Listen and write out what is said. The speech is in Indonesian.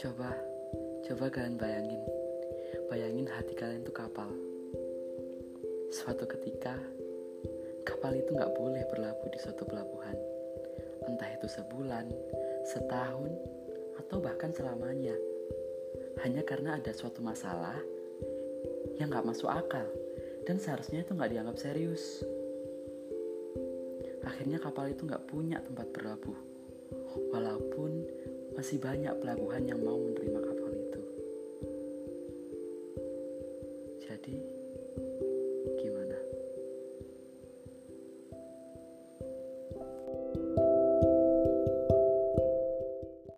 Coba, coba kalian bayangin. Bayangin hati kalian tuh kapal. Suatu ketika, kapal itu nggak boleh berlabuh di suatu pelabuhan. Entah itu sebulan, setahun, atau bahkan selamanya. Hanya karena ada suatu masalah yang nggak masuk akal dan seharusnya itu nggak dianggap serius. Akhirnya kapal itu nggak punya tempat berlabuh, walaupun masih banyak pelabuhan yang mau menerima kapal itu. Jadi,